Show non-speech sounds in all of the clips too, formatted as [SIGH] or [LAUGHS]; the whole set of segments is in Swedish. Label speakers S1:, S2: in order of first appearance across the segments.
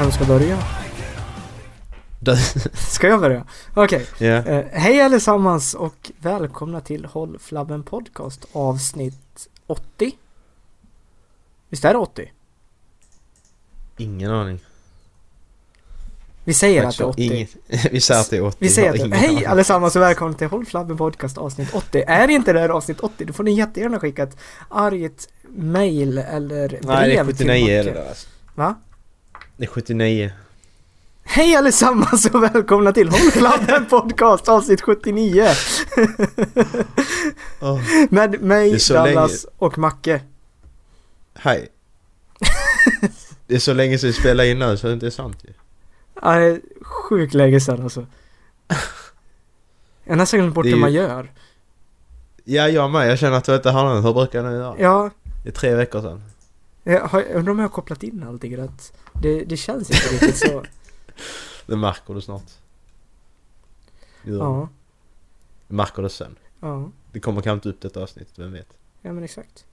S1: Vem ska börja? [LAUGHS] Ska jag börja? Okej.
S2: Ja.
S1: Eh, hej allesammans och välkomna till Håll Flabben Podcast avsnitt 80. Visst är det 80?
S2: Ingen aning. [LAUGHS]
S1: Vi säger att det är 80.
S2: Ingen, vi säger att det är 80.
S1: Vi säger att det Hej allesammans och välkomna till Håll Flabben Podcast avsnitt 80. Är inte det här avsnitt 80 då får ni jättegärna skicka ett argt mail eller brev
S2: Nej, det är
S1: till
S2: 79 är det där alltså.
S1: Va?
S2: Det är 79.
S1: Hej allesammans och välkomna till Håll Flabben [LAUGHS] Podcast avsnitt 79.
S2: Oh.
S1: Med mig, Dallas och Macke.
S2: Hej. det är så länge sedan vi spelade in nu så det är inte sant ju.
S1: Ja, det är sjukt länge sedan alltså. Jag har nästan glömt bort hur
S2: ju-
S1: man gör.
S2: Ja, jag med. Jag känner att jag inte har någon. Hur brukar jag nu göra?
S1: Ja,
S2: Det är tre veckor sedan.
S1: jag, har, jag undrar om jag har kopplat in allting rätt. Det, det känns inte riktigt så. [LAUGHS]
S2: Det märker du snart. Det du.
S1: Ja,
S2: Det märker du sen.
S1: ja,
S2: Det kommer kanske inte upp detta avsnitt, vem vet?
S1: ja men exakt.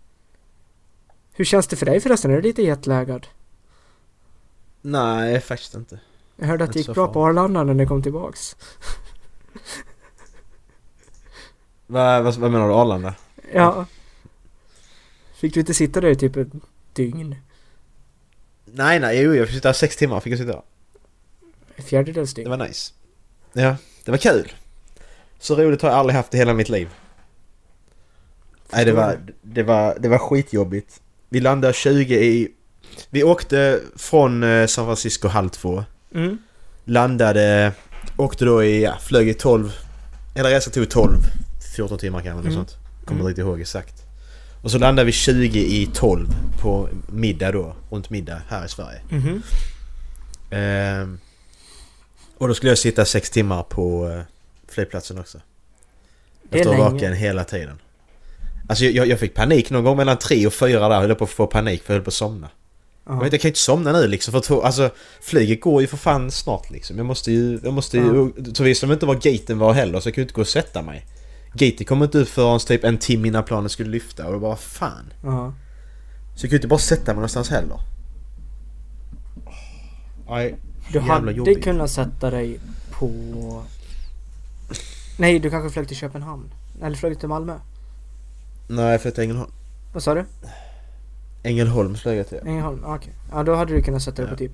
S1: Hur känns det för dig förresten? Är du lite jetlaggad?
S2: Nej, faktiskt inte.
S1: Jag hörde att det gick bra
S2: farligt.
S1: på Arlanda när ni kom tillbaks.
S2: Vad, vad, vad menar du? Arlanda?
S1: Ja. Fick du inte sitta där i typ ett dygn?
S2: Nej, nej, jo, jag fick sitta sex timmar. Fick jag sitta.
S1: Fjärdedels
S2: Det
S1: dygn?
S2: var nice. Ja, det var kul. Så roligt har jag aldrig haft i hela mitt liv. Nej, det var, det var, det var skitjobbigt. Vi landade 20 i... Vi åkte från eh, San Francisco halv två.
S1: Mm.
S2: Landade, åkte då i, ja, flög i 12... Hela resan tog 12, 14 timmar kanske,
S1: Mm.
S2: sånt. Kommer
S1: Mm.
S2: inte ihåg exakt. Och så landade vi 20 i 12 på middag då, runt middag här i Sverige.
S1: Mhm.
S2: Ehm, och då skulle jag sitta sex timmar på eh, flygplatsen också. Jag står vaken hela tiden. Alltså jag, jag, fick panik någon gång mellan tre och fyra där. höll jag på att få panik för jag höll på att somna. Jag,
S1: Ja.
S2: vet, jag kan ju inte somna nu liksom för två, alltså flyget går ju för fan snart liksom. Jag måste ju, jag måste ju, så visste de inte var gaten var heller så jag kunde inte gå och sätta mig. Gaten kom inte ut förrän typ en timme innan planet skulle lyfta och det bara fan.
S1: Ja.
S2: Så jag kunde inte bara sätta mig någonstans heller. Nej,
S1: Du
S2: jävla
S1: hade
S2: jobbigt.
S1: kunnat sätta dig på... Nej, du kanske flög till Köpenhamn? Eller flög till Malmö?
S2: Nej, jag flög till Ängelholm.
S1: Vad sa du?
S2: Ängelholm flög jag till.
S1: Ängelholm? Okej. Ja, då hade du kunnat sätta dig
S2: Ja.
S1: på typ...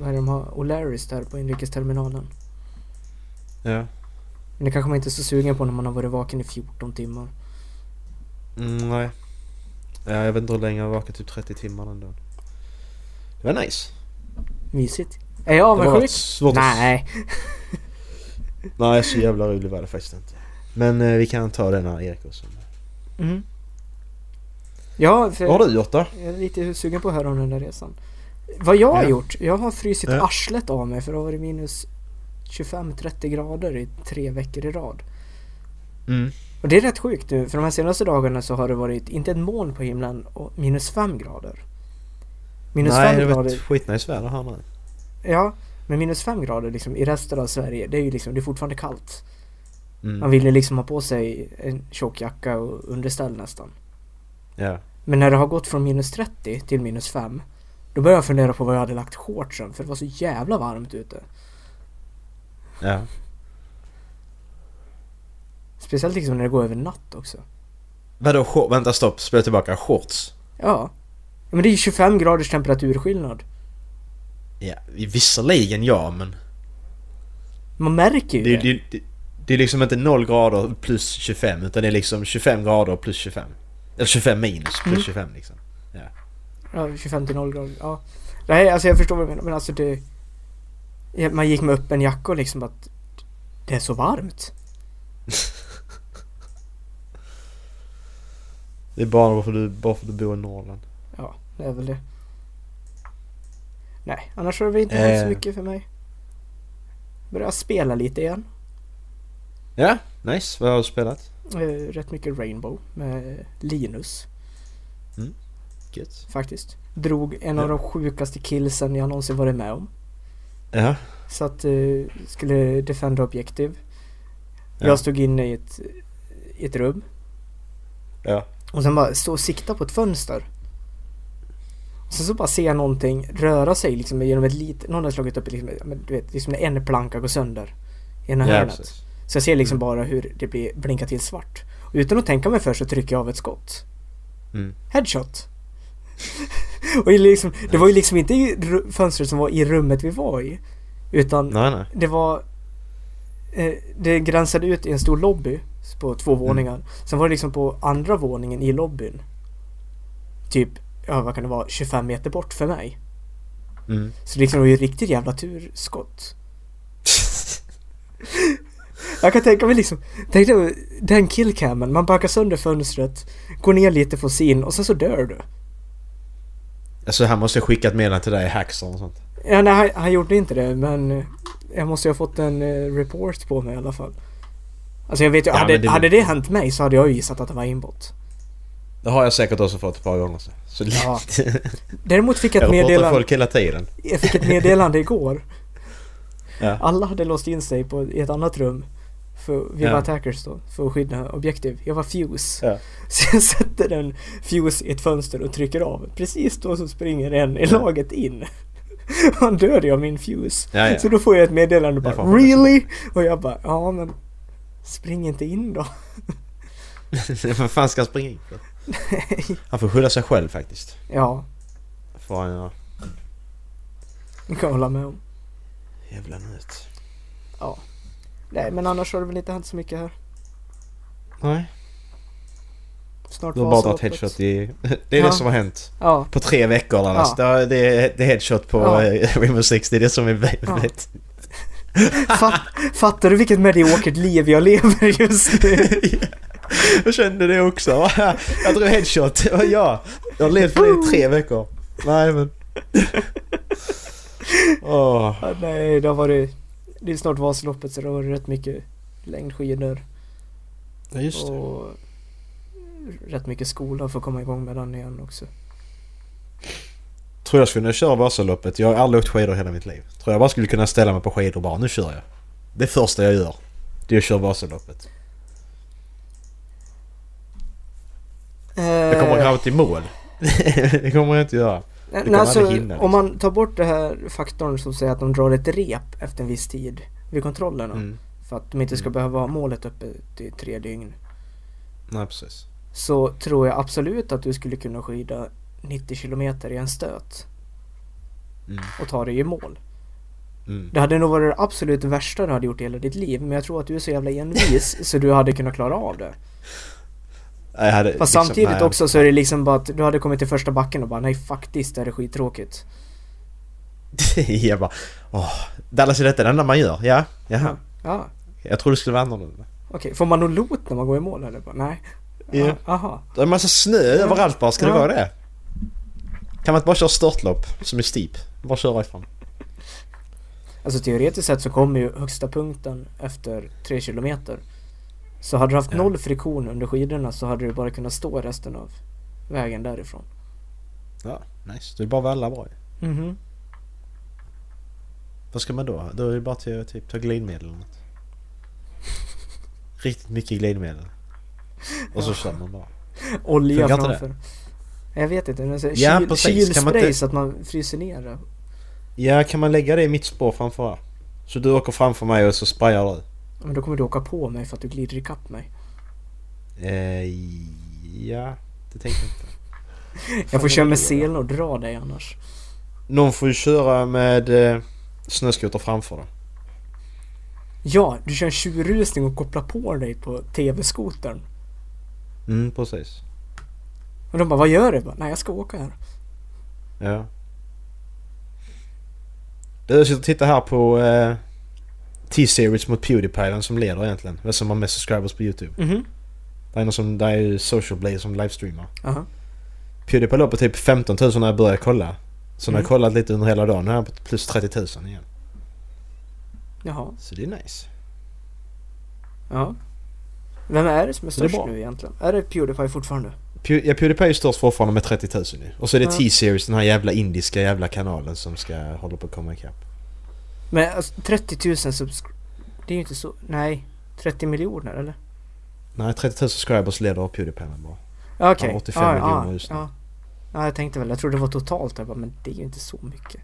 S1: Vad är det de har? O'Larrys där på inrikesterminalen.
S2: Ja.
S1: Men det kanske man inte är så sugen på när man har varit vaken i 14 timmar.
S2: Mm, nej. Ja, jag vet inte hur länge jag var vaken, typ 30 timmar den dagen. Det var nice.
S1: Mysigt. Är jag avundsjuk?
S2: svårt att...
S1: Nej. [LAUGHS]
S2: Nej, så jävla rolig var det faktiskt inte. Men eh, vi kan ta den när Erik också.
S1: Mm. Ja, för
S2: Vad har du gjort då?
S1: jag är lite sugen på att höra om den där resan. Vad jag har
S2: Ja.
S1: gjort? Jag har frysit
S2: Ja.
S1: arslet av mig för det har varit minus 25-30 grader i tre veckor i rad.
S2: Mm.
S1: Och det är rätt sjukt nu, för de här senaste dagarna så har det varit inte ett moln på himlen och minus 5 grader. Minus
S2: Nej,
S1: 5
S2: det var
S1: grader,
S2: ett skitnice väder här nu.
S1: ja, men minus 5 grader liksom i resten av Sverige, det är ju liksom, det är fortfarande kallt. Man
S2: Mm.
S1: vill ju liksom ha på sig en tjock jacka och underställ nästan.
S2: Ja.
S1: Men när det har gått från minus 30 till minus 5 Då började jag fundera på vad jag hade lagt shortsen för det var så jävla varmt ute.
S2: Ja.
S1: Speciellt liksom när det går över natt också.
S2: Vadå shorts? Vänta stopp, spela tillbaka. Shorts?
S1: Ja. Ja, Men det är ju 25 graders temperaturskillnad.
S2: Ja, visserligen ja men...
S1: Man märker ju
S2: Det,
S1: det.
S2: det, det, är liksom inte 0 grader plus 25 utan det är liksom 25 grader plus 25. Eller 25 minus plus
S1: Mm.
S2: 25 liksom.
S1: Ja, 25 till 0 grader. Ja. Nej, alltså jag förstår vad du menar. Men alltså det... Man gick med upp en jacka och liksom att... Det är så varmt. [LAUGHS]
S2: Det är bara varför du, bara för att du bor i Norrland.
S1: Ja, det är väl det. Nej, annars har det inte hänt så
S2: Eh.
S1: mycket för mig. Börjat spela lite igen.
S2: Ja, nice. Vad har du spelat?
S1: Eh, rätt mycket Rainbow med Linus
S2: Gött.
S1: faktiskt. Drog en av
S2: Ja.
S1: de sjukaste killsen jag någonsin varit med om.
S2: Ja.
S1: Så att eh, skulle defenda objektiv.
S2: Ja.
S1: Jag stod inne i ett, i ett rum.
S2: Ja.
S1: Och sen bara stå och sikta på ett fönster. Sen så bara ser jag någonting röra sig liksom genom ett litet... Någon har slagit upp liksom, du vet, liksom en planka går sönder. I ena
S2: Ja,
S1: hörnet.
S2: precis.
S1: Så jag ser liksom
S2: Mm.
S1: bara hur det blir blinka till svart. Och utan att tänka mig för så trycker jag av ett skott.
S2: Mm.
S1: Headshot. [LAUGHS] och liksom, det var ju liksom inte i fönstret som var i rummet vi var i. Utan
S2: Nej, nej.
S1: det var... Eh, det gränsade ut i en stor lobby på två
S2: Mm.
S1: våningar. Sen var det liksom på andra våningen i lobbyn. Typ, ja vad kan det vara, 25 meter bort för mig.
S2: Mm.
S1: Så liksom det var ju riktigt jävla turskott. [LAUGHS] Jag kan tänka mig liksom, tänk dig den killcammen, man backar sönder fönstret, går ner lite, får sin och sen så dör du.
S2: Alltså han måste skicka ett meddelande till dig i Hackster och sånt.
S1: Ja, nej, han, han gjorde inte det, men eh, jag måste ha fått en eh, report på mig i alla fall. Alltså jag vet ju,
S2: Ja,
S1: hade,
S2: det-
S1: hade det hänt mig så hade jag ju gissat att det var inbot.
S2: Det har jag säkert också fått ett par gånger. Så. Så
S1: Ja. [LAUGHS] Däremot fick jag
S2: jag
S1: ett meddelande,
S2: folk hela tiden.
S1: jag fick ett meddelande igår.
S2: Ja.
S1: Alla hade låst in sig på, i ett annat rum. För, vi
S2: Ja.
S1: var attackers då, för att skydda objektiv. Jag var fuse.
S2: Ja. [LAUGHS]
S1: Så jag sätter en fuse i ett fönster och trycker av. Precis då så springer en i
S2: Ja.
S1: laget in. Han dödade av min fuse.
S2: Ja, ja.
S1: Så då får jag ett meddelande bara. Really? Och jag bara ja men Spring inte in då. [LAUGHS]
S2: Vad fan ska han springa in för? [LAUGHS] Han får skylla sig själv faktiskt.
S1: Ja,
S2: Får han göra.
S1: det kan jag hålla med om.
S2: Jävla nöt.
S1: Nej men annars har det väl inte hänt så mycket här.
S2: Nej.
S1: Snart
S2: Du har bara dragit headshot i... Det är
S1: Ja.
S2: det som har hänt.
S1: Ja,
S2: På tre veckor Dallas.
S1: Ja.
S2: Det, är, det är headshot på
S1: Ja.
S2: ja. Rainbow Six. Det är det som är vet.
S1: Ja. [LAUGHS] Fatt, fattar du vilket mediokert liv jag lever just nu? [LAUGHS]
S2: jag kände det också. [LAUGHS] Jag drog headshot. Var jag. Har levt på det i tre veckor. Nej men...
S1: Ja, nej, det har varit... Det är snart Vasaloppet så det varit rätt mycket längdskidor
S2: Ja just det.
S1: och rätt mycket skola för att komma igång med den igen också.
S2: Tror jag skulle kunna köra Vasaloppet. Jag har aldrig åkt skidor i hela mitt liv. Tror jag bara skulle kunna ställa mig på skidor och bara nu kör jag. Det första jag gör. Det är att köra Vasaloppet. Jag kommer
S1: Eh,
S2: kanske till mål. [LAUGHS] det kommer jag inte göra. Kommer
S1: alltså,
S2: hinna, liksom.
S1: om man tar bort det här faktorn som säger att de drar ett rep efter en viss tid vid kontrollerna.
S2: Mm.
S1: För att de inte ska
S2: Mm.
S1: behöva ha målet uppe i tre dygn.
S2: Nej precis.
S1: Så tror jag absolut att du skulle kunna skida 90 kilometer i en stöt
S2: Mm.
S1: och ta dig i mål.
S2: Mm.
S1: Det hade nog varit det absolut värsta du hade gjort i hela ditt liv. Men jag tror att du är så jävla envis [LAUGHS] så du hade kunnat klara av det.
S2: Jag hade,
S1: Fast
S2: liksom-
S1: samtidigt
S2: nej,
S1: också så är det liksom bara att du hade kommit till första backen och bara nej faktiskt det här är skittråkigt. [LAUGHS]
S2: jag bara... Åh, Dallas är detta det enda man gör? Ja, jaha.
S1: Ja,
S2: Jag trodde det skulle vara annorlunda.
S1: okej. Får man nog lot när man går i mål eller? Bara, nej.
S2: Ja.
S1: Ja, Aha.
S2: Det är en massa snö överallt bara. Ska det
S1: Ja.
S2: vara det? Kan man inte bara köra störtlopp som är steep? Bara köra ifrån.
S1: Alltså teoretiskt sett så kommer ju högsta punkten efter tre kilometer. Så hade du haft
S2: Ja.
S1: noll friktion under skidorna så hade du bara kunnat stå resten av vägen därifrån.
S2: Ja, nice. Det är bara välla bra ju.
S1: Mhm.
S2: Vad ska man då? Då är det bara till att typ, ta glidmedel eller något. Riktigt mycket glidmedel. Och så kör man bara.
S1: Olja
S2: Funkar
S1: framför. Jag vet inte. Men så
S2: Ja,
S1: kyl, kylspray
S2: inte-
S1: så att man fryser ner det.
S2: Ja, kan man lägga det i mitt spår framför? Så du åker framför mig och så sprayar du?
S1: Men då kommer du åka på mig för att du glider ikapp mig.
S2: Eh, ja, det tänkte jag inte. [LAUGHS]
S1: Jag får köra med selen och dra dig annars.
S2: Någon får ju köra med eh, snöskoter framför då.
S1: Ja, du kör en tjurrusning och kopplar på dig på TV-skotern.
S2: Mm, precis.
S1: Och de bara, vad gör du? Bara, Nej, jag ska åka här.
S2: Ja. Du, jag sitter och tittar här på eh, T-Series mot Pewdiepie, den som leder egentligen. Vem som har mest subscribers på YouTube.
S1: Mhm.
S2: Det är någon som, det är ju Social Blade som livestreamar.
S1: Aha.
S2: Pewdiepie låg på typ 15 000 när jag började kolla. Så nu har jag
S1: Mm.
S2: kollat lite under hela dagen. Nu är han på plus 30 000 igen.
S1: Jaha.
S2: Så det är nice.
S1: Ja. Vem är det som är
S2: är
S1: störst
S2: bra.
S1: nu egentligen? Är det Pewdiepie fortfarande?
S2: Pew, ja, Pewdiepie är ju störst fortfarande med 30 000 ju. Och så är det
S1: Ja.
S2: T-Series, den här jävla indiska jävla kanalen som ska hålla på att komma ikapp.
S1: Men alltså, 30 000 subsk... Det är ju inte så... Nej. 30 miljoner eller?
S2: Nej, 30 000 subscribers leder Pewdiepie med bara.
S1: Okej.
S2: Ja, 85
S1: Ja,
S2: miljoner
S1: ja,
S2: just nu.
S1: ja. Ja, jag tänkte väl. Jag trodde det var totalt. Jag bara, men det är ju inte så mycket.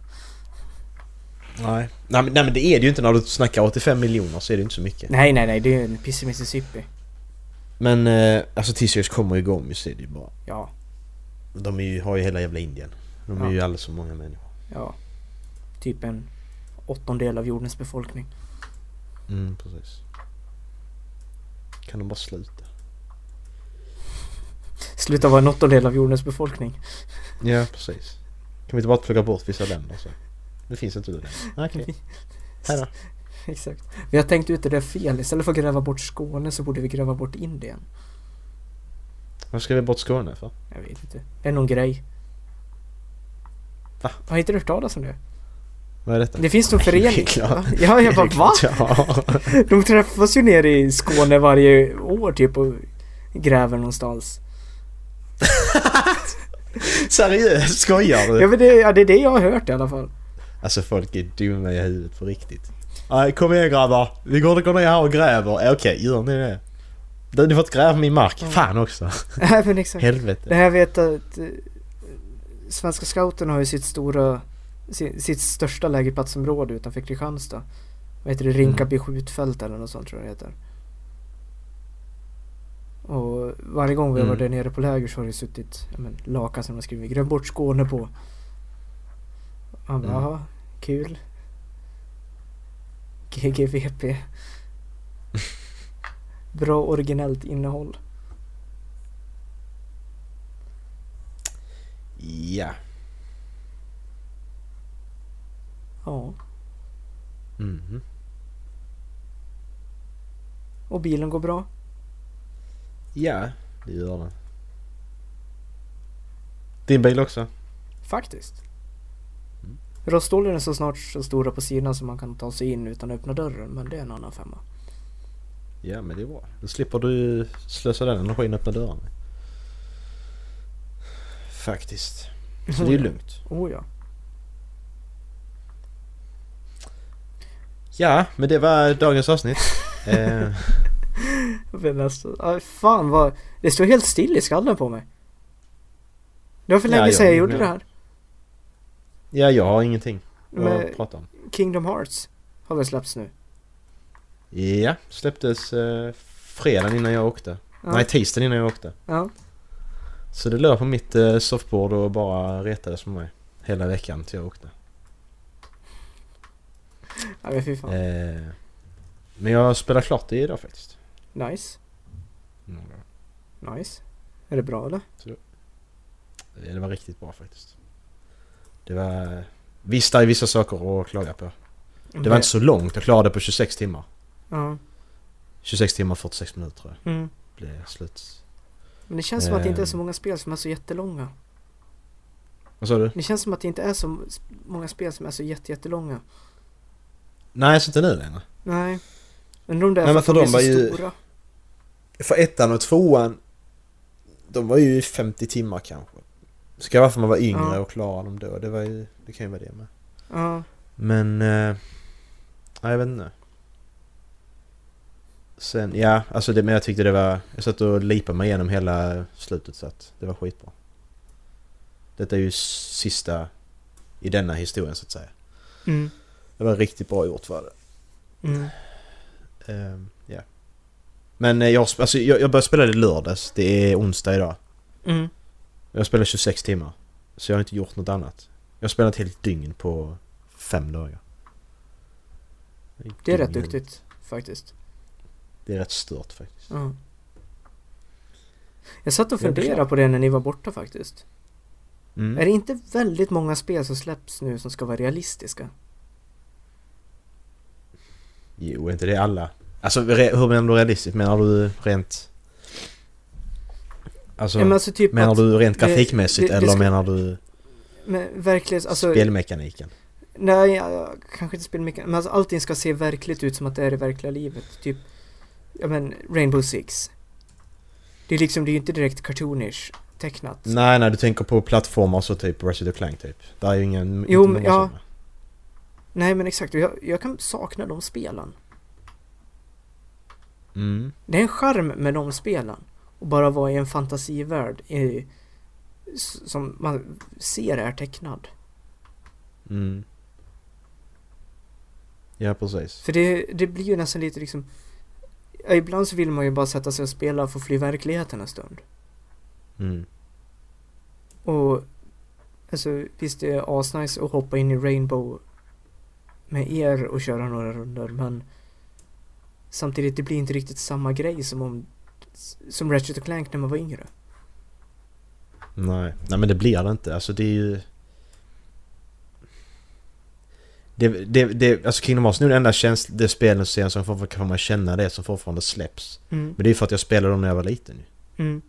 S2: Nej. Nej men, nej men det är det ju inte när du snackar 85 miljoner så är det inte så mycket.
S1: Nej, nej, nej. Det är ju en piss i Mississippi.
S2: Men eh, alltså T-Series kommer ju igång ju så är det ju bra.
S1: Ja,
S2: De ju, har ju hela jävla Indien. De är
S1: Ja.
S2: ju alldeles för många människor.
S1: ja. Typ en åttondel av jordens befolkning.
S2: Mm, precis. Kan de bara sluta?
S1: Sluta vara en åttondel av jordens befolkning.
S2: Ja, precis. Kan vi inte bara plugga bort vissa länder så? Det finns inte det längre. Okej. [LAUGHS] Hejdå.
S1: Exakt. Vi har tänkt ut det där fel. Istället för att gräva bort Skåne så borde vi gräva bort Indien.
S2: Varför ska vi bort Skåne för?
S1: Jag vet inte. Det är någon grej.
S2: Va?
S1: Har inte du hört talas om det?
S2: Vad är detta?
S1: Det finns någon
S2: Nej, det är
S1: förening. [LAUGHS]
S2: klart.
S1: Va? Ja, jag bara va? [LAUGHS]
S2: Ja.
S1: De träffas ju nere i Skåne varje år typ och gräver någonstans. [LAUGHS]
S2: Seriöst? Skojar du?
S1: Ja men det, ja, det är det jag har hört i alla fall.
S2: Alltså folk är dumma i huvudet på riktigt. Nej, kom igen grabbar. Vi går, går ner här och gräver. Ja, Okej, gör ni det? Du, ni får inte gräva min mark.
S1: Ja.
S2: Fan också.
S1: Nej men exakt. Det
S2: Helvete.
S1: här jag vet att eh, Svenska scouterna har ju sitt stora, sitt, sitt största lägerplatsområde utanför Kristianstad. Vad heter det? Rinkaby skjutfält eller något sånt tror jag det heter. Och varje gång vi har varit där
S2: Mm.
S1: nere på läger så har det suttit ja, men, lakan som de skrivit Gräv bort Skåne på. Han bara,
S2: Mm.
S1: kul. GGVP. [LAUGHS] Bra originellt innehåll.
S2: Ja.
S1: Ja.
S2: Mhm.
S1: Och bilen går bra.
S2: Ja, det gör den. Din bil också?
S1: Faktiskt.
S2: Mm.
S1: Är så snart så stora på sidan så man kan ta sig in utan att öppna dörren. Men det är en annan femma.
S2: Ja, men det är bra. Då slipper du slösa den energin och öppna dörrarna. Faktiskt. Så det är ju lugnt.
S1: Oh ja.
S2: Ja, men det var dagens avsnitt. [LAUGHS] eh,
S1: fan vad... Det står helt still i skallen på mig. Det var för
S2: Ja,
S1: länge
S2: jag
S1: sedan jag gjorde det här.
S2: ja, jag har ingenting att prata om.
S1: Kingdom Hearts har väl släppts nu?
S2: Ja, släpptes eh, fredagen innan jag åkte.
S1: Ja.
S2: Nej, tisdagen innan jag åkte.
S1: Ja.
S2: Så det låg på mitt eh, softboard och bara retades med mig. Hela veckan till jag åkte.
S1: Ja men fy fan.
S2: Eh, men jag spelar klart det idag faktiskt.
S1: Nice.
S2: Mm.
S1: Nice. Är det bra eller?
S2: Det var riktigt bra faktiskt. Det var... Visst, det är vissa saker att klaga på. Det var inte så långt, jag klarade det på 26 timmar.
S1: Ja.
S2: 26 timmar 46 minuter tror jag.
S1: Mm.
S2: Blev slut.
S1: Men det känns som att det inte är så
S2: Ehm.
S1: många spel som är så jättelånga.
S2: Vad sa du?
S1: Det känns som att det inte är så många spel som är så jätte, jättelånga.
S2: Nej, så inte nu längre.
S1: Nej. Undrar om det är
S2: Nej,
S1: för
S2: men
S1: att
S2: för
S1: de så
S2: var ju-
S1: stora.
S2: För ettan och tvåan, de var ju 50 timmar kanske. Ska vara för man var yngre
S1: Ja.
S2: och klara dem då. Det var ju, det kan ju vara det med.
S1: Ja.
S2: Men... Eh, jag vet inte. Sen, ja, alltså det, men jag tyckte det var... Jag satt och lipade mig igenom hela slutet så att det var skitbra. Detta är ju sista i denna historien så att säga.
S1: Mm.
S2: Det var riktigt bra gjort för det.
S1: Mm.
S2: Ehm, ja. Men eh, jag, alltså, jag, jag började spela det lördags. Det är onsdag idag.
S1: Mm.
S2: Jag har spelat 26 timmar. Så jag har inte gjort något annat. Jag har spelat helt dygn på fem dagar.
S1: Det är rätt duktigt faktiskt.
S2: Det är rätt stört faktiskt.
S1: Ja. Jag satt och funderade på det när ni var borta faktiskt.
S2: Mm.
S1: Är det inte väldigt många spel som släpps nu som ska vara realistiska?
S2: Jo, inte det alla? Alltså hur menar du realistiskt? Menar du rent... Alltså,
S1: men alltså typ
S2: menar du rent
S1: det-
S2: grafikmässigt
S1: det- det
S2: eller
S1: ska-
S2: menar du
S1: Men verkligen, alltså...
S2: spelmekaniken?
S1: Nej, kanske inte spelmekanik. Men alltså allting ska se verkligt ut som att det är i verkliga livet. Typ, ja men Rainbow Six. Det är liksom, det är ju inte direkt cartoonish tecknat.
S2: Nej, nej, du tänker på plattformar så typ Resident Clank typ. Där är ju ingen...
S1: Jo,
S2: inte
S1: men- ja.
S2: sådana.
S1: Nej men exakt, jag, jag kan sakna de spelen.
S2: Mm.
S1: Det är en charm med de spelen. Och bara vara i en fantasivärld i, som man ser är tecknad.
S2: Mm. Ja, precis.
S1: För det, det blir ju nästan lite liksom Ibland så vill man ju bara sätta sig och spela och få fly verkligheten en stund.
S2: Mm.
S1: Och alltså visst det är asnice att hoppa in i Rainbow med er och köra några runder men samtidigt det blir inte riktigt samma grej som om som Ratchet och Clank när man var yngre.
S2: Nej. Nej men det blir det inte. Alltså det är ju... Det, det, det, alltså Kingdom Hearts är nog det enda känsl- det spelen serien som får, får man känna det som fortfarande släpps.
S1: Mm.
S2: Men det är ju för att jag spelade dem när jag var liten ju.
S1: Mm.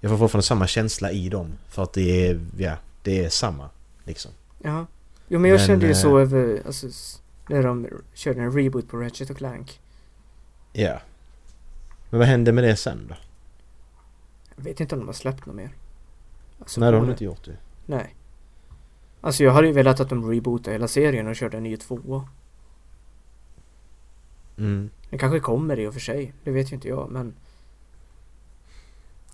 S2: Jag får fortfarande samma känsla i dem. För att det är, ja, det är samma. Liksom.
S1: Ja. Jo men jag
S2: Men,
S1: kände ju
S2: eh,
S1: så över, alltså när de körde en reboot på Ratchet och Clank.
S2: Ja. Men vad hände med det sen då?
S1: Jag vet inte om de har släppt något mer. Alltså,
S2: Nej det har de
S1: det.
S2: inte gjort ju.
S1: Nej. Alltså jag hade ju velat att de rebootar hela serien och körde en ny tvåa.
S2: Mm.
S1: Det kanske kommer i och för sig. Det vet ju inte jag men.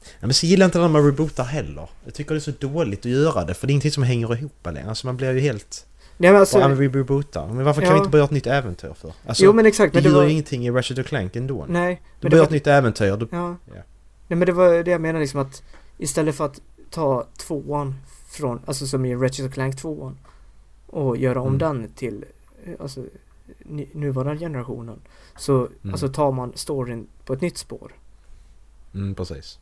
S2: Ja, men så gillar jag inte när man rebootar heller. Jag tycker det är så dåligt att göra det för det är ingenting som hänger ihop längre. Alltså man blir ju helt...
S1: Nej men alltså.
S2: Bara, men vi rebootar. Men varför kan
S1: Ja.
S2: vi inte börja ett nytt äventyr för? Alltså,
S1: jo men exakt.
S2: det
S1: Men det
S2: gör
S1: var,
S2: ingenting i Ratchet Clank ändå.
S1: Nej.
S2: Du
S1: det
S2: börjar
S1: var,
S2: ett nytt äventyr. Du...
S1: ja.
S2: Ja.
S1: Nej men det var det jag menar liksom att. Istället för att ta tvåan från, alltså som i Ratchet Clank tvåan. Och göra om
S2: Mm.
S1: den till, eh, alltså nuvarande generationen. Så
S2: Mm.
S1: alltså tar man storyn på ett nytt spår.
S2: Mm, precis.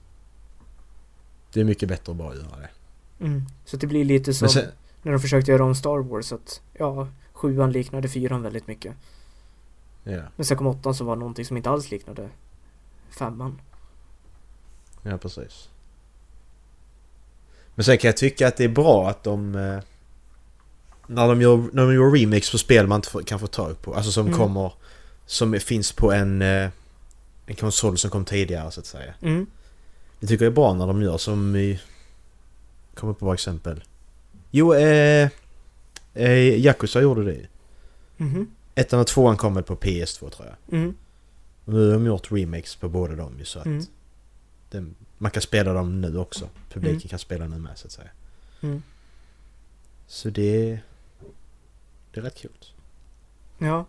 S2: Det är mycket bättre att bara göra det.
S1: Mm. Så det blir lite som
S2: Men sen...
S1: när de försökte göra om Star Wars att ja, sjuan liknade fyran väldigt mycket.
S2: Ja,
S1: Men sen kom åttan som var någonting som inte alls liknade femman.
S2: ja precis. Men sen kan jag tycka att det är bra att de... eh, När de gör, när de gör remakes på spel man inte kan få tag på. Alltså som
S1: Mm.
S2: kommer... Som finns på en... eh, En konsol som kom tidigare så att säga.
S1: Mm.
S2: Det tycker jag är bra när de gör som i... Kommer på bra exempel. Jo, eh... eh Yakuza gjorde det ju.
S1: Mhm.
S2: Ettan och tvåan kom väl på PS2 tror jag.
S1: Mm.
S2: Och nu har de gjort remakes på båda dem ju så att...
S1: Mm.
S2: Den, man kan spela dem nu också. Publiken
S1: Mm.
S2: kan spela nu med så att säga.
S1: Mm.
S2: Så det... Det är rätt kul.
S1: Ja.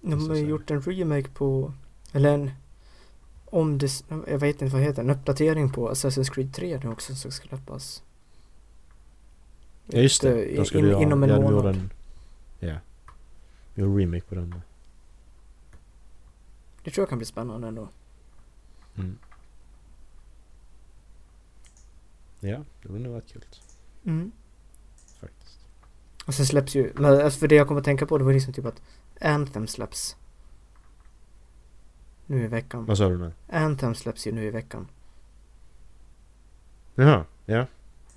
S1: De har gjort en remake på, eller en om det, jag vet inte vad det heter, en uppdatering på Assassin's Creed 3 nu också som ska släppas.
S2: Ja just det. De skulle
S1: in,
S2: göra,
S1: inom en
S2: ja,
S1: månad.
S2: en... Ja. De gjorde remake på den.
S1: Det tror jag kan bli spännande ändå.
S2: Mm. Ja, det var nog rätt kul.
S1: Mm.
S2: Faktiskt.
S1: Och sen släpps ju, men alltså för det jag kommer att tänka på det var liksom typ att Anthem släpps. Nu i veckan.
S2: Vad sa du nu?
S1: Anthem släpps ju nu i veckan.
S2: Jaha, ja.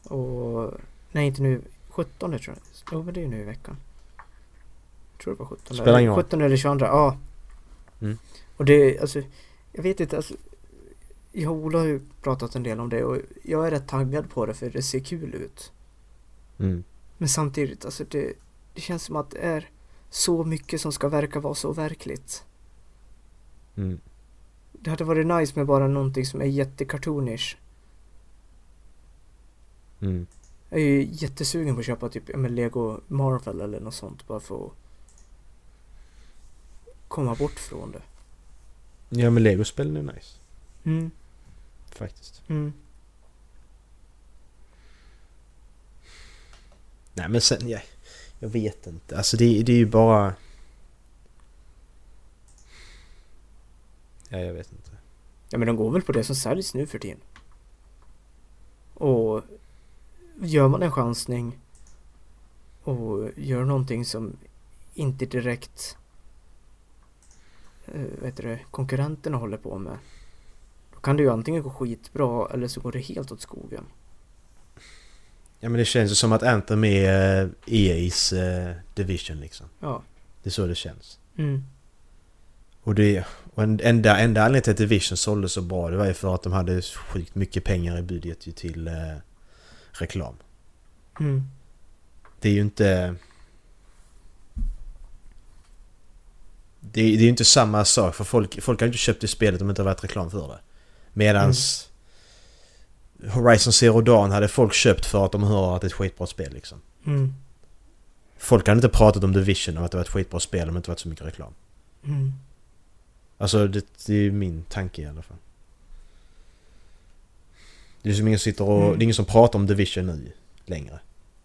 S1: Och, nej inte nu, 17 tror jag. Jo men det är ju nu i veckan. Jag tror det var 17.
S2: Spelar ingen roll.
S1: 17 eller 22, ja.
S2: Mm.
S1: Och det, alltså, jag vet inte, alltså. Jag och Ola har ju pratat en del om det och jag är rätt taggad på det för det ser kul ut.
S2: Mm.
S1: Men samtidigt, alltså det, det känns som att det är så mycket som ska verka vara så verkligt.
S2: Mm.
S1: Det hade varit nice med bara någonting som är jättekartonish.
S2: Mm.
S1: Jag är ju jättesugen på att köpa typ men Lego Marvel eller något sånt bara för att komma bort från det.
S2: Ja men Lego-spelen är nice.
S1: Mm,
S2: Faktiskt.
S1: mm,
S2: Nej men sen, ja, jag vet inte. Alltså det, det är ju bara... Ja, jag vet inte.
S1: Ja men de går väl på det som säljs nu för tiden. Och gör man en chansning och gör någonting som inte direkt eh, vet du det, konkurrenterna håller på med. Då kan det ju antingen gå skitbra eller så går det helt åt skogen.
S2: Ja men det känns ju som att Anthem är EA's eh, division liksom.
S1: Ja.
S2: Det är så det känns.
S1: Mm.
S2: Och det... Och en, enda, enda anledningen till att Division sålde så bra det var ju för att de hade sjukt mycket pengar i budget ju till eh, reklam.
S1: Mm.
S2: Det är ju inte... Det, det är inte samma sak för folk, folk har ju inte köpt det spelet om det inte har varit reklam för det. Medans... Horizon Zero Dawn hade folk köpt för att de hör att det är ett skitbra spel liksom.
S1: Mm.
S2: Folk hade inte pratat om Division och att det var ett skitbra spel om det inte varit så mycket reklam.
S1: Mm.
S2: Alltså det, det är min tanke i alla fall. Det är som ingen sitter och...
S1: Mm.
S2: Det är ingen som pratar om Division nu längre.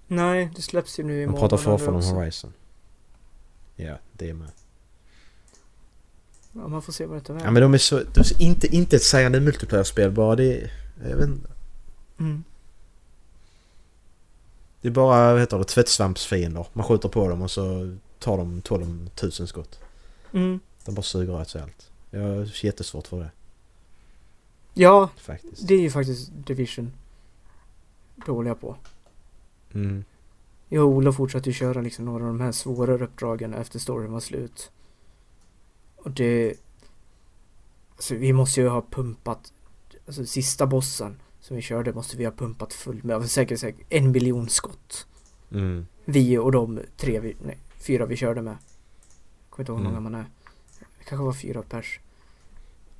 S1: Nej, det släpps ju nu i
S2: Man pratar fortfarande om Horizon. Ja, det är med.
S1: Ja, man får se vad det tar
S2: Ja men de är så... De är så inte, inte ett sägande multiplayer-spel bara. Det är... Jag vet inte.
S1: Mm.
S2: Det är bara, vad heter det, tvättsvampsfiender. Man skjuter på dem och så tar de 12 000 skott.
S1: Mm.
S2: De bara suger åt sig allt. Jag har jättesvårt för det
S1: Ja,
S2: faktiskt.
S1: det är ju faktiskt Division dåliga på.
S2: Mm.
S1: Jag och Ola fortsatte ju köra liksom några av de här svårare uppdragen efter storyn var slut. Och det... Alltså vi måste ju ha pumpat... Alltså sista bossen som vi körde måste vi ha pumpat fullt med, säkert, säkert en miljon skott.
S2: Mm.
S1: Vi och de tre, vi, nej, fyra vi körde med. Jag kommer inte ihåg hur många
S2: Mm.
S1: man är. Det kanske var fyra pers.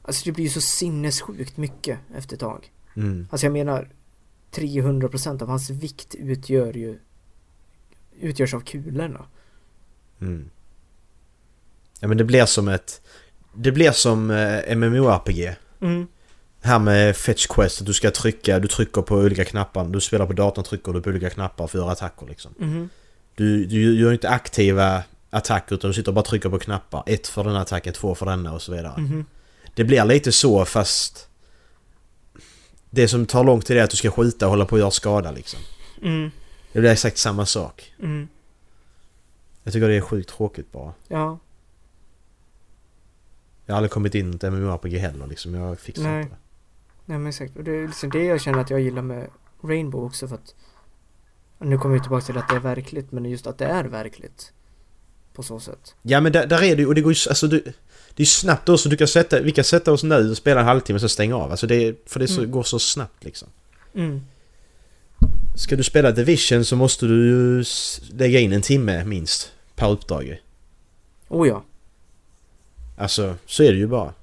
S1: Alltså det blir ju så sinnessjukt mycket efter ett tag.
S2: Mm.
S1: Alltså jag menar 300% av hans vikt utgör ju utgörs av kulorna.
S2: Mm. Ja men det blir som ett... Det blir som eh, MMORPG.
S1: Mm.
S2: Här med Fetch Quest, att du ska trycka, du trycker på olika knappar. Du spelar på datorn trycker du på olika knappar för att göra attacker liksom.
S1: Mhm.
S2: Du, du gör inte aktiva attacker utan du sitter och bara trycker på knappar. Ett för den attacken, två för denna och så vidare.
S1: Mhm.
S2: Det blir lite så fast... Det som tar lång tid är att du ska skjuta och hålla på att göra skada liksom.
S1: Mm.
S2: Det blir exakt samma sak.
S1: Mm.
S2: Jag tycker det är sjukt tråkigt bara.
S1: Ja.
S2: Jag har aldrig kommit in i ett MMORPG heller liksom. Jag fixar
S1: Nej.
S2: inte det.
S1: Nej men exakt. Och det är liksom det jag känner att jag gillar med Rainbow också för att nu kommer vi tillbaka till att det är verkligt men just att det är verkligt. På så sätt.
S2: Ja men där, där är det ju, och det går ju, alltså du, det är snabbt också, du kan sätta, vi kan sätta oss nu och spela en halvtimme och sen stänga av. Alltså det, för det så,
S1: Mm.
S2: går så snabbt liksom.
S1: Mm.
S2: Ska du spela Division så måste du ju lägga in en timme minst per uppdrag.
S1: Oh ja.
S2: Alltså, så är det ju bara.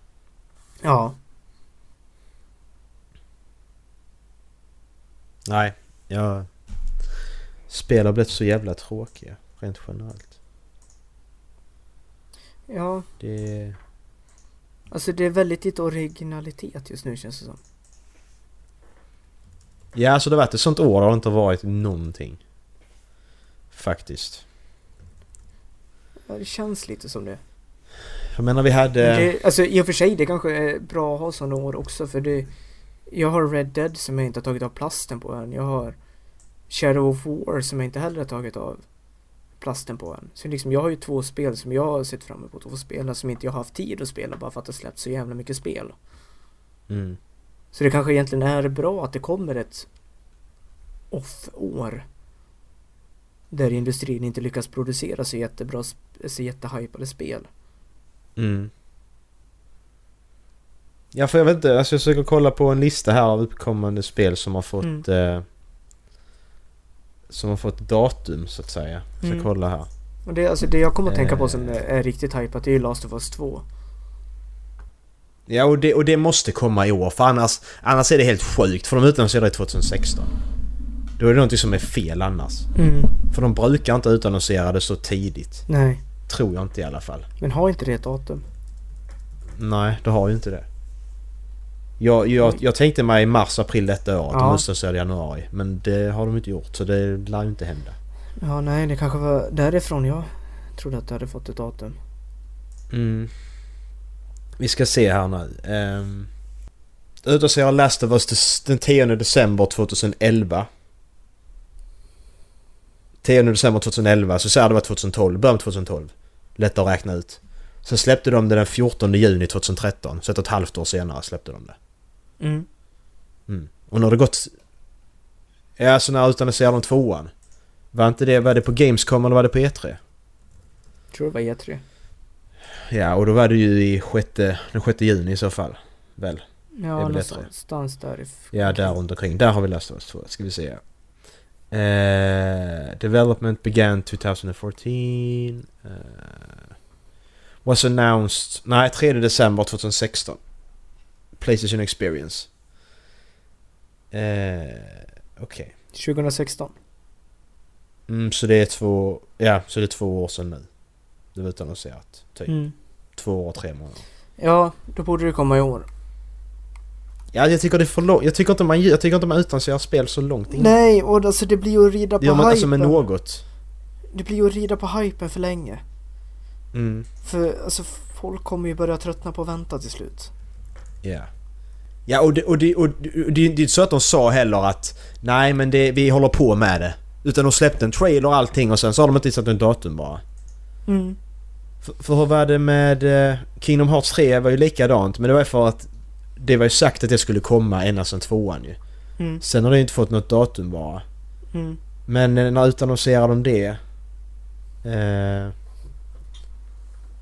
S1: Ja.
S2: Nej, jag... Spel har blivit så jävla tråkiga, rent generellt.
S1: Ja.
S2: Det...
S1: Alltså det är väldigt lite originalitet just nu känns det som.
S2: Ja, alltså det har varit ett sånt år, det har inte varit någonting. Faktiskt.
S1: Ja, det känns lite som det.
S2: Jag menar vi hade...
S1: Det alltså i och för sig det kanske är bra att ha sådana år också för det Jag har Red Dead som jag inte har tagit av plasten på än. Jag har Shadow of War som jag inte heller har tagit av plasten på än. Så liksom jag har ju två spel som jag har sett fram emot att få spela som inte jag har haft tid att spela bara för att det släppts så jävla mycket spel.
S2: Mm.
S1: Så det kanske egentligen är bra att det kommer ett off-år. Där industrin inte lyckas producera så jättebra, så jättehypade spel.
S2: Mm. Ja, för jag vet inte. Alltså jag försöker kolla på en lista här av uppkommande spel som har fått...
S1: Mm.
S2: Eh, som har fått datum, så att säga. Jag ska
S1: Mm.
S2: kolla här.
S1: Och det, alltså det jag kommer att tänka på
S2: Eh.
S1: som är, är riktigt hypat det är ju Last of Us 2.
S2: Ja, och det, och det måste komma i år. För annars, annars är det helt sjukt. För de utannonserade det 2016. Då är det någonting som är fel annars.
S1: Mm.
S2: För de brukar inte utannonsera det så tidigt.
S1: Nej,
S2: Tror jag inte i alla fall.
S1: men har inte det ett datum?
S2: Nej, det har ju inte det. Jag, jag, jag tänkte mig mars, april detta året. De
S1: Ja.
S2: utannonserade i januari. Men det har de inte gjort. Så det lär ju inte hända.
S1: Ja, nej, det kanske var därifrån jag trodde att det hade fått ett datum.
S2: Mm. Vi ska se här nu. Um, utannonserar Last of Us den 10 december 2011. 10 december 2011, så säger det var 2012, början på 2012. Lätt att räkna ut. Sen släppte de det den 14 juni 2013, så ett och ett halvt år senare släppte de det.
S1: Mm.
S2: Mm. Och nu har det gått... Ja, så när utannonserade de tvåan? Var inte det, var det på Gamescom eller var det på E3?
S1: Tror det var E E3.
S2: Ja, och då var det ju i sjätte, den 6 juni i så fall. Väl?
S1: Ja,
S2: väl E
S1: någonstans där. i
S2: Ja, där runt omkring. Där har vi läst oss två. Ska vi se. Eh, development began 2014. Eh, was announced... Nej, 3 december 2016. Playstation Experience. Eh, Okej.
S1: 2016.
S2: Mm, så det är två... Ja, så det är två år sedan nu. Det var utannonserat. Typ.
S1: Mm.
S2: Två år, tre månader.
S1: Ja, då borde det komma i år.
S2: Ja, jag tycker det är för långt. Jag tycker inte man, jag tycker inte man utannonserar spel så långt innan.
S1: Nej, och alltså det blir ju att rida på
S2: man alltså med
S1: hypen.
S2: något.
S1: Det blir ju att rida på hypen för länge.
S2: Mm,
S1: För alltså folk kommer ju börja tröttna på att vänta till slut.
S2: Ja. Ja, och det, och, det, och det, och det är inte så att de sa heller att nej men vi håller på med det. Utan de släppte en trailer och allting och sen så har de inte satt en datum bara.
S1: Mm.
S2: För, för hur var det med eh, Kingdom Hearts 3 var ju likadant men det var för att det var ju sagt att det skulle komma ända sedan tvåan ju.
S1: Mm.
S2: Sen har det inte fått något datum bara.
S1: Mm.
S2: Men eh, när utannonserade de det? Eh,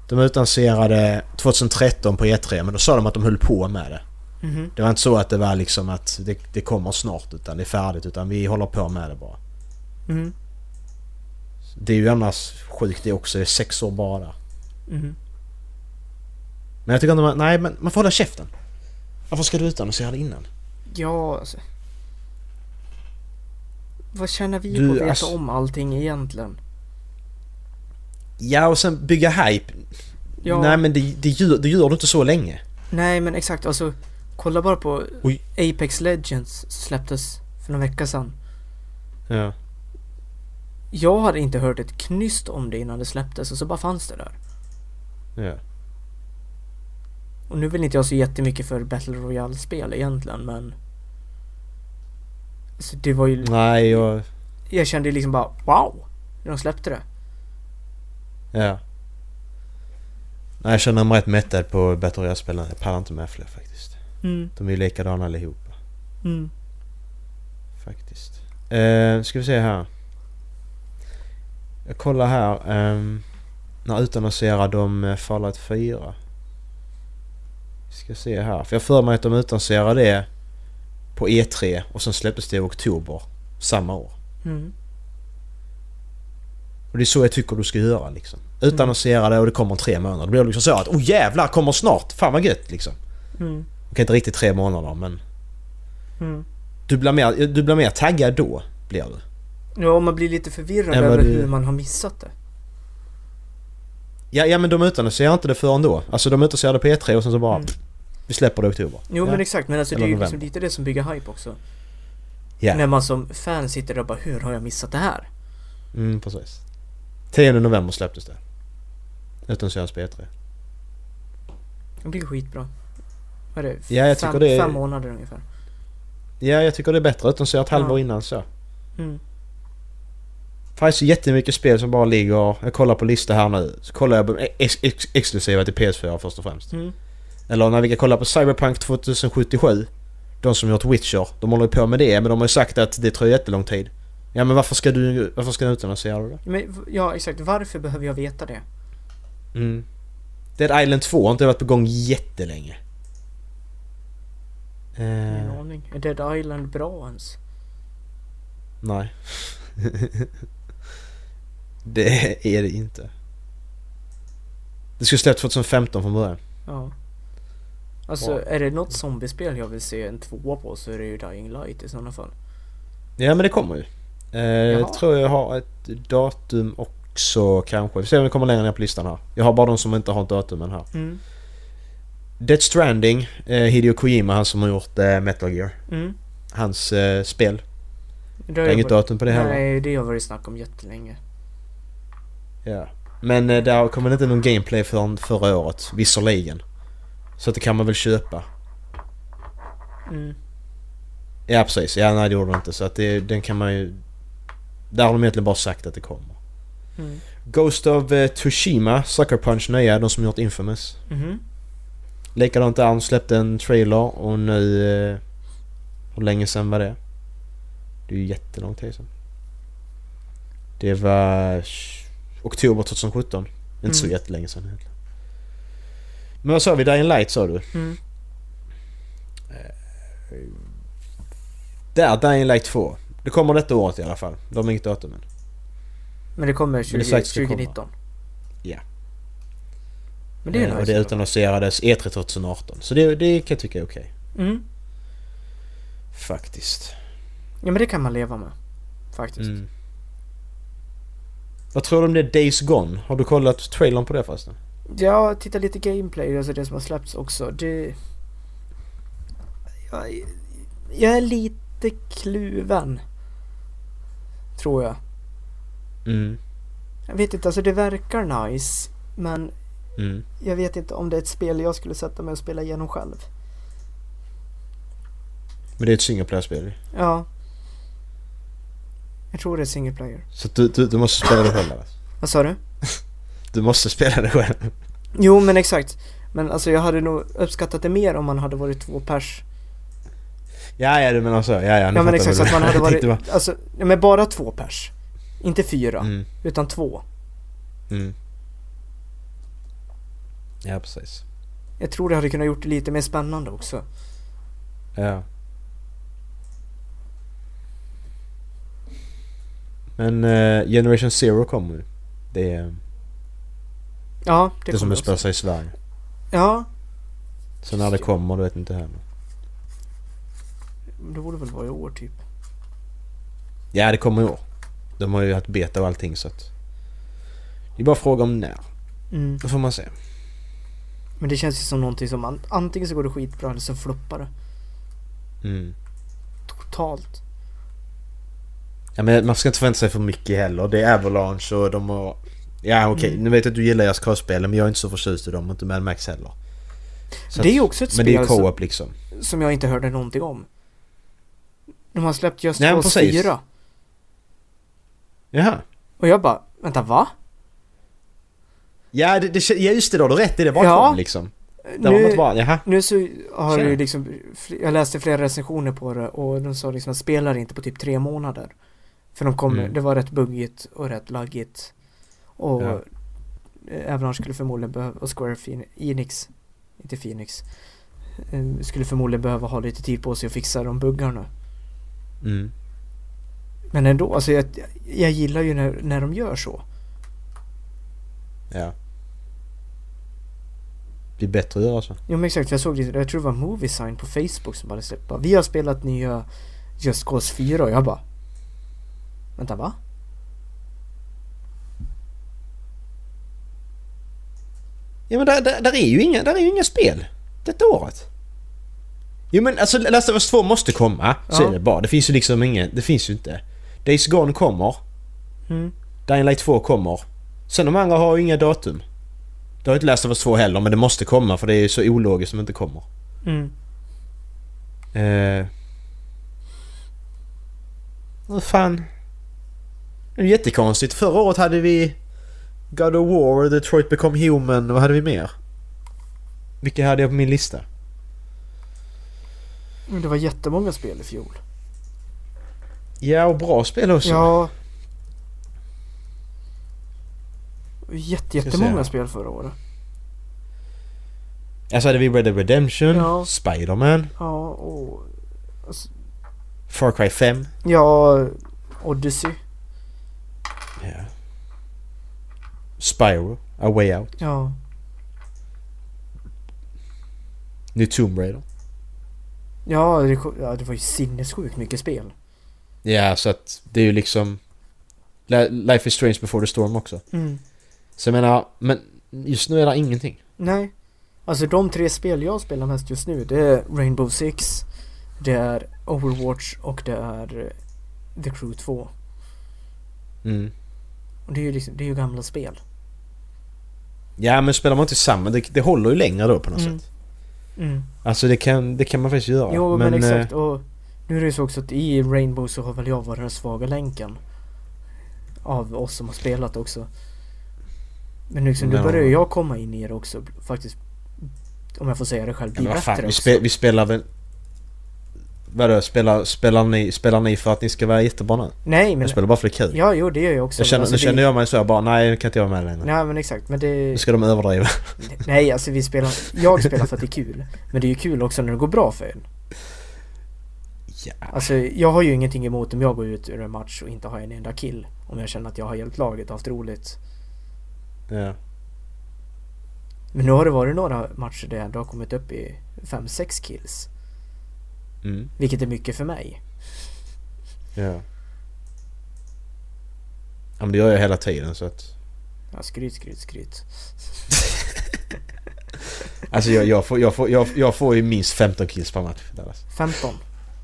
S2: de utannonserade 2013 på E3 men då sa de att de höll på med det.
S1: Mhm.
S2: Det var inte så att det var liksom att det, det kommer snart utan det är färdigt utan vi håller på med det bara.
S1: Mhm.
S2: Det är ju annars sjukt det också, det är sex år bara där.
S1: Mhm.
S2: Men jag tycker inte man, nej men man får hålla käften. Varför ska du utannonsera det innan?
S1: Ja, alltså. Vad känner vi
S2: Du,
S1: på att veta
S2: alltså-
S1: om allting egentligen?
S2: Ja och sen bygga hype.
S1: Ja.
S2: Nej men det, det, gör, det gör du inte så länge.
S1: Nej men exakt, alltså kolla bara på
S2: Oj.
S1: Apex Legends släpptes för några vecka sedan.
S2: Ja.
S1: Jag hade inte hört ett knyst om det innan det släpptes och så bara fanns det där.
S2: Ja.
S1: Och nu vill inte jag så jättemycket för Battle Royale-spel egentligen men... Så det var ju...
S2: Nej och...
S1: Jag kände liksom bara wow! När de släppte det.
S2: Ja. Nej jag känner mig rätt mättad på Battle Royale-spelen. Jag pallar inte med fler faktiskt.
S1: Mm,
S2: De är ju likadana allihopa.
S1: mm,
S2: Faktiskt. Eh, ska vi se här. Jag kollar här. ehm, när utannonserar de eh, Fallout 4? Vi ska se här. För jag för mig att de utannonserade det på E3 och sen släpptes det i oktober samma år.
S1: mm.
S2: Och det är så jag tycker du ska göra liksom. Utannonsera det och det kommer om tre månader. Då blir det liksom så att oh jävlar kommer snart! Fan vad gött liksom.
S1: Mm,
S2: Okej inte riktigt tre månader men
S1: mm.
S2: du blir mer, du blir mer taggad då. Blir du.
S1: Ja, man blir lite förvirrad
S2: Ja,
S1: över
S2: du-
S1: hur man har missat det.
S2: Ja, ja men de utannonserar inte det förrän då. Alltså de utannonserade på E3 och sen så bara
S1: Mm.
S2: vi släpper det i oktober.
S1: Jo
S2: ja.
S1: men exakt, men alltså det
S2: Eller
S1: är ju liksom lite det som bygger hype också.
S2: Ja,
S1: När man som fan sitter där och bara hur har jag missat det här?
S2: mm, precis. 10 november släpptes det. Utannonserades på E3.
S1: Det blir skitbra. Vad är det?
S2: Ja, jag
S1: fem,
S2: tycker det är-
S1: Fem månader ungefär.
S2: Ja, jag tycker det är bättre att utannonsera ett halvår innan så.
S1: Mm.
S2: Det finns jättemycket spel som bara ligger... Jag kollar på lista här nu. Så kollar jag på ex ex exklusiva till PS4 först och främst.
S1: Mm.
S2: Eller när vi kan kolla på Cyberpunk 2077. De som gjort Witcher. De håller ju på med det men de har ju sagt att det tar jättelång tid. Ja men varför ska du... Varför ska du utannonsera det?
S1: Men ja, exakt. Varför behöver jag veta det?
S2: Mm. Dead Island 2 har inte varit på gång jättelänge.
S1: Ingen
S2: Eh,
S1: aning. Är Dead Island bra ens?
S2: nej. [LAUGHS] det är det inte. Det skulle släppts 2015 från början.
S1: Ja. Alltså
S2: Bra.
S1: är det något zombiespel jag vill se en tvåa på så är det ju Dying Light i sådana fall.
S2: Ja men det kommer ju. Eh, tror jag har ett datum också kanske. Vi får se om det kommer längre ner på listan här. Jag har bara de som inte har ett datum än här.
S1: Mm.
S2: Death Stranding, eh, Hideo Kojima, han som har gjort eh, Metal Gear.
S1: Mm.
S2: Hans eh, spel.
S1: Det
S2: är inget datum på det heller.
S1: Nej, det har varit snack om jättelänge.
S2: Ja. Men eh, där kommer det inte någon gameplay förrän förra året, visserligen. Så det kan man väl köpa.
S1: Mm.
S2: Ja precis, ja nej det gjorde det inte. Så att det, den kan man ju... Där har de egentligen bara sagt att det kommer.
S1: Mm.
S2: Ghost of eh, Tsushima, Sucker Punch nya, de som gjort Infamous.
S1: Mhm.
S2: Likadant där, de släppte en trailer och nu... Eh, hur länge sedan var det? Det är ju jättelång tid sedan. Det var... Oktober 2017. Inte så
S1: Mm.
S2: jättelänge sedan egentligen. Men vad sa vi? Dying Light sa du?
S1: Mm.
S2: Där, Dying Light 2. Det kommer detta året i alla fall. De har inget datum än.
S1: Men det kommer
S2: Men
S1: 20,
S2: det är sagt att det
S1: 2019.
S2: Ja.
S1: Men det är
S2: Eh,
S1: nice.
S2: Och det utannonserades E3 2018. Så det, det kan jag tycka är okej.
S1: Mm.
S2: Faktiskt.
S1: Ja men det kan man leva med. Faktiskt.
S2: Mm. Vad tror du om det Days Gone? Har du kollat trailern på det förresten?
S1: Ja, titta lite gameplay, alltså det som har släppts också. Det... Jag, jag är lite kluven. Tror jag.
S2: Mm.
S1: Jag vet inte, alltså det verkar nice. Men
S2: Mm.
S1: jag vet inte om det är ett spel jag skulle sätta mig och spela igenom själv.
S2: Men det är ett single player-spel.
S1: Ja. Jag tror det är single player.
S2: Så du, du, du måste spela det själv alltså. [LAUGHS]
S1: Vad sa du? [LAUGHS]
S2: Du måste spela det själv.
S1: Jo men exakt. Men alltså jag hade nog uppskattat det mer om man hade varit två pers.
S2: Ja, ja du menar så. Ja, ja,
S1: Ja men exakt, så att man hade [LAUGHS]
S2: du-
S1: varit, alltså, men bara två pers. Inte fyra,
S2: Mm,
S1: utan två.
S2: mm. Ja, precis.
S1: Jag tror det hade kunnat gjort det lite mer spännande också.
S2: Ja. Men eh, Generation Zero kommer ju. Det är
S1: Ja,
S2: det,
S1: det,
S2: som
S1: kommer
S2: utspelar
S1: också.
S2: sig i Sverige.
S1: Ja,
S2: Så när det kommer, då vet inte heller.
S1: Det borde väl vara i år typ.
S2: Ja, det kommer i år. De har ju haft beta och allting så att... Det är bara fråga om när.
S1: Mm.
S2: Då får man se.
S1: Men det känns ju som någonting som an- antingen så går det skitbra eller så floppar det.
S2: Mm.
S1: Totalt.
S2: Ja, men man ska inte förvänta sig för mycket heller. Det är Avalanche och de har... Ja okej,
S1: Mm.
S2: nu vet jag att du gillar deras crossspel men jag är inte så förtjust i dem och inte Mad Max heller. Så
S1: det är ju också ett
S2: Men det är
S1: spel
S2: ju co-op liksom.
S1: som jag inte hörde någonting om. De har släppt Just
S2: men
S1: Cause
S2: precis.
S1: 4.
S2: Jaha.
S1: Och jag bara, vänta va?
S2: Ja, det, det, ja just det då, du rätt i det. Bara
S1: Ja.
S2: liksom. Där inte bara, jaha.
S1: Nu så har
S2: Tjena.
S1: ju liksom, jag läste flera recensioner på det och de sa liksom att spelar inte på typ tre månader. För de kom,
S2: Mm.
S1: det var rätt buggigt och rätt laggigt. Och
S2: Ja.
S1: eh, Avalanche skulle förmodligen behöva, och Square Enix, inte Phoenix, eh, skulle förmodligen behöva ha lite tid på sig att fixa de buggarna.
S2: Mm.
S1: Men ändå, alltså jag, jag gillar ju när, när de gör så.
S2: Ja. Det är bättre att göra så.
S1: Jo men exakt, jag såg lite, jag tror det var Moviesign på Facebook som hade släppt Vi har spelat nya Just Cause 4 och jag bara Vänta va?
S2: Ja men där, där, där, är ju inga, där är ju inga spel. Detta året. Jo men alltså Last of Us 2 måste komma. Så
S1: Ja.
S2: är det bara. Det finns ju liksom ingen... Det finns ju inte. Days Gone kommer.
S1: Mm.
S2: Dying Light 2 kommer. Sen de andra har ju inga datum. Det har inte Last of Us 2 heller men det måste komma för det är ju så ologiskt som det inte kommer.
S1: Mm.
S2: Eh... Vad fan? Det är jättekonstigt. Förra året hade vi God of War, Detroit Become Human. Vad hade vi mer? Vilka hade jag på min lista?
S1: Men det var jättemånga spel i fjol.
S2: Ja, och bra spel också.
S1: Ja. Jätte, jättemånga spel förra året.
S2: Alltså hade vi Red Dead Redemption,
S1: Ja.
S2: Spider-Man,
S1: Ja, och... alltså,
S2: Far Cry 5.
S1: Ja, Odyssey.
S2: Ja. Spyro, A Way Out.
S1: Ja.
S2: Ny Tomb Raider.
S1: Ja, det, ja, det var ju sinnessjukt mycket spel.
S2: Ja, så att det är ju liksom... Li- Life is Strange Before the Storm också.
S1: Mm.
S2: Så jag menar, men just nu är det ingenting.
S1: Nej. Alltså de tre spel jag spelar mest just nu det är Rainbow Six, det är Overwatch och det är eh, The Crew 2.
S2: Mm.
S1: Och det är ju liksom, det är ju gamla spel.
S2: Ja, men spelar man inte samma, det, det håller ju längre då på något
S1: Mm.
S2: sätt.
S1: Mm.
S2: Alltså det kan, det kan man faktiskt göra.
S1: Jo men,
S2: eh,
S1: exakt och nu är det ju så också att i Rainbow så har väl jag varit den svaga länken. Av oss som har spelat också. Men liksom, nu
S2: Men-
S1: börjar ju jag komma in i det också faktiskt. Om jag får säga det själv,
S2: Ja,
S1: bli
S2: men vad fan,
S1: bättre
S2: vi, spe, vi spelar väl... Vadå, spelar, spelar, ni, spelar ni för att ni ska vara jättebra nu?
S1: Nej men,
S2: Jag spelar bara för det är kul.
S1: ja jo det gör jag också.
S2: jag känner,
S1: men
S2: nu
S1: alltså,
S2: känner
S1: det,
S2: jag mig så jag bara, nej jag kan inte vara med längre.
S1: Nej men exakt, men det...
S2: Nu ska de överdriva. [LAUGHS]
S1: Nej alltså vi spelar, jag spelar för att det är kul. Men det är ju kul också när det går bra för en.
S2: Ja.
S1: Alltså jag har ju ingenting emot om jag går ut ur en match och inte har en enda kill. Om jag känner att jag har hjälpt laget och haft roligt.
S2: ja.
S1: Men nu har det varit några matcher där jag ändå har kommit upp i 5-6 kills.
S2: Mm.
S1: Vilket är mycket för mig.
S2: Ja. Ja men det gör jag hela tiden så att...
S1: Ja, skryt, skryt, skryt. [LAUGHS]
S2: Alltså jag, jag, får, jag, får, jag, jag får ju minst 15 kills per match. Dallas.
S1: 15.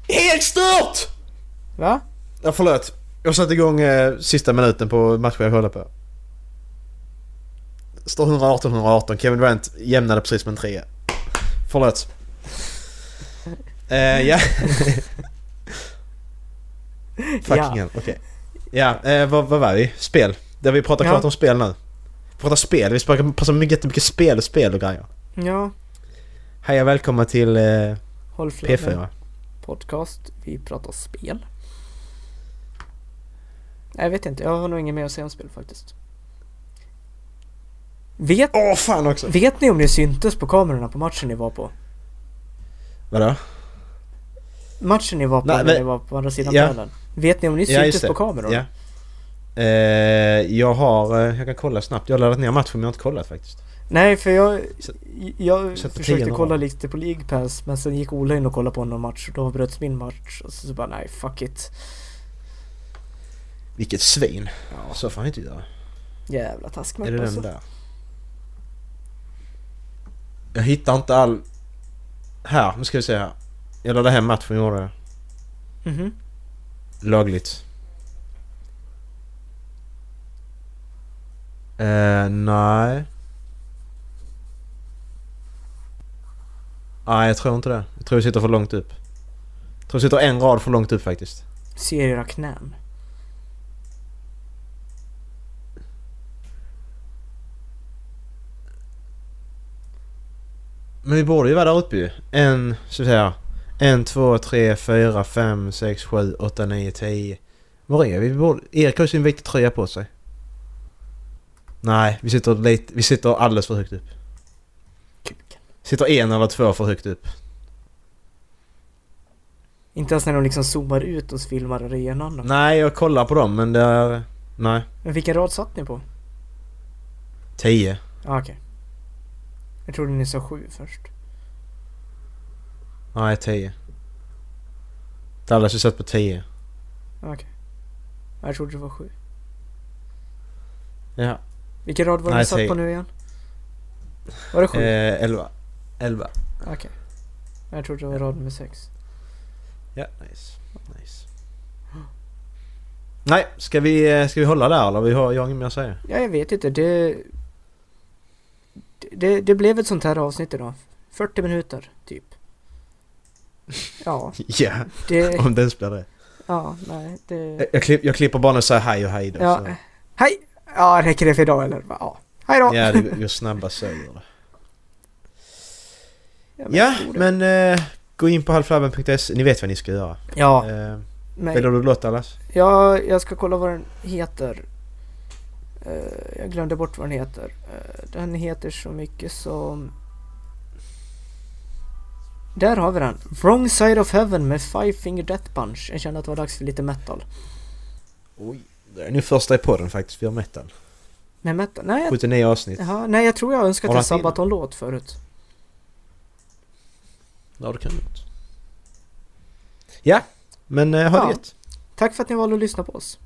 S2: Helt stört!
S1: Va?
S2: Ja förlåt. Jag satte igång eh, sista minuten på matchen jag kollade på. Står 118-118. Kevin Durant jämnade precis med en trea. Förlåt. Eh, ja. [LAUGHS] Fucking
S1: Ja.
S2: okej. Ja, eh, vad, vad var vi? Spel. Där vi pratar
S1: Ja.
S2: klart om spel nu. Vi pratar spel. Vi pratar mycket, jättemycket spel och spel och grejer.
S1: Ja,
S2: Hej och välkomna till eh,
S1: håll flabben.
S2: P4.
S1: Podcast. Vi pratar spel. Jag vet inte, jag har nog inget mer att säga om spel faktiskt. Vet,
S2: Åh fan också!
S1: vet ni om det syntes på kamerorna på matchen ni var på?
S2: Vadå?
S1: Matchen ni var på
S2: Nej,
S1: när
S2: men-
S1: ni var på andra sidan
S2: Ja.
S1: planen. Vet ni om ni
S2: Ja,
S1: syntes
S2: det.
S1: på kamerorna?
S2: Ja. Eh, jag har... Eh, jag kan kolla snabbt. Jag har laddat ner matchen men jag har inte kollat faktiskt.
S1: Nej, för jag, jag försökte kolla lite på League Pass men sen gick Ola in och kollade på någon match och då bröts min match och så, så bara nej, fuck it.
S2: Vilket svin.
S1: Ja,
S2: Så får han inte göra.
S1: jävla taskmack
S2: Är det
S1: alltså.
S2: den där? Jag hittar inte all... Här, nu ska vi se här. Jag laddade hem matchen gjorde det.
S1: Mhm.
S2: Lagligt. Eh, nej. Nej, jag tror inte det. Jag tror vi sitter för långt upp. Jag tror vi sitter en rad för långt upp faktiskt.
S1: Ser era knän.
S2: Men vi borde ju vara där uppe ju. En, så att säga. En, två, tre, fyra, fem, sex, sju, åtta, nio, tio. Var är vi? vi borde, Erik har ju sin vita tröja på sig. Nej, vi sitter lite, vi sitter alldeles för högt upp. Sitter en eller två för högt upp.
S1: Inte ens när de liksom zoomar ut och filmar arenan.
S2: Nej, jag kollar på dem men det är... Nej.
S1: Men vilken rad satt ni på?
S2: Tio.
S1: Ah, okej. Jag trodde ni sa sju först.
S2: Nej, tio. Dallas har sett på tio.
S1: Ah, Okej. Jag trodde det var sju.
S2: Ja.
S1: Vilken rad var
S2: Nej,
S1: ni satt
S2: tio.
S1: på nu igen? Var det sju?
S2: Eh, elva. Elva.
S1: Okej. Jag trodde det var rad nummer sex.
S2: Ja, nice. Nice. Nej, ska vi, eh, ska vi hålla där eller? Vi har, jag har inget mer att säga.
S1: Ja, jag vet inte. Det... Det, det blev ett sånt här avsnitt idag. 40 minuter, typ. Ja, [LAUGHS]
S2: Ja,
S1: det...
S2: om den spelar det.
S1: Ja, nej, det...
S2: Jag, jag, klipp, jag klipper bara när jag säger hej och hej då.
S1: Ja,
S2: så.
S1: hej! Ja, räcker det för idag eller? Ja. Hej då!
S2: ja det [LAUGHS] går snabbast så. gör det.
S1: Ja,
S2: Ja, men eh, gå in på halvflabben.se. Ni vet vad ni ska göra.
S1: Ja,
S2: Eh,
S1: men...
S2: Väljer du låt Dallas?
S1: Ja, jag ska kolla vad den heter. Eh, jag glömde bort vad den heter. Eh, den heter så mycket som... Där har vi den. Wrong Side of Heaven med Five Finger Death Punch. Jag kände att det var dags för lite metal.
S2: Oj. Det är nu första i podden faktiskt. Vi har metal.
S1: Med metal? Nej, jag,
S2: 79 avsnitt.
S1: jaha, nej, jag tror jag önskat en? Sabaton-låt förut.
S2: Ja, det kan du. Ja, men eh, ha
S1: Ja.
S2: det gött.
S1: Tack för att ni valde att lyssna på oss.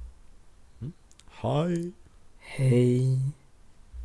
S2: Hej.
S1: Hej.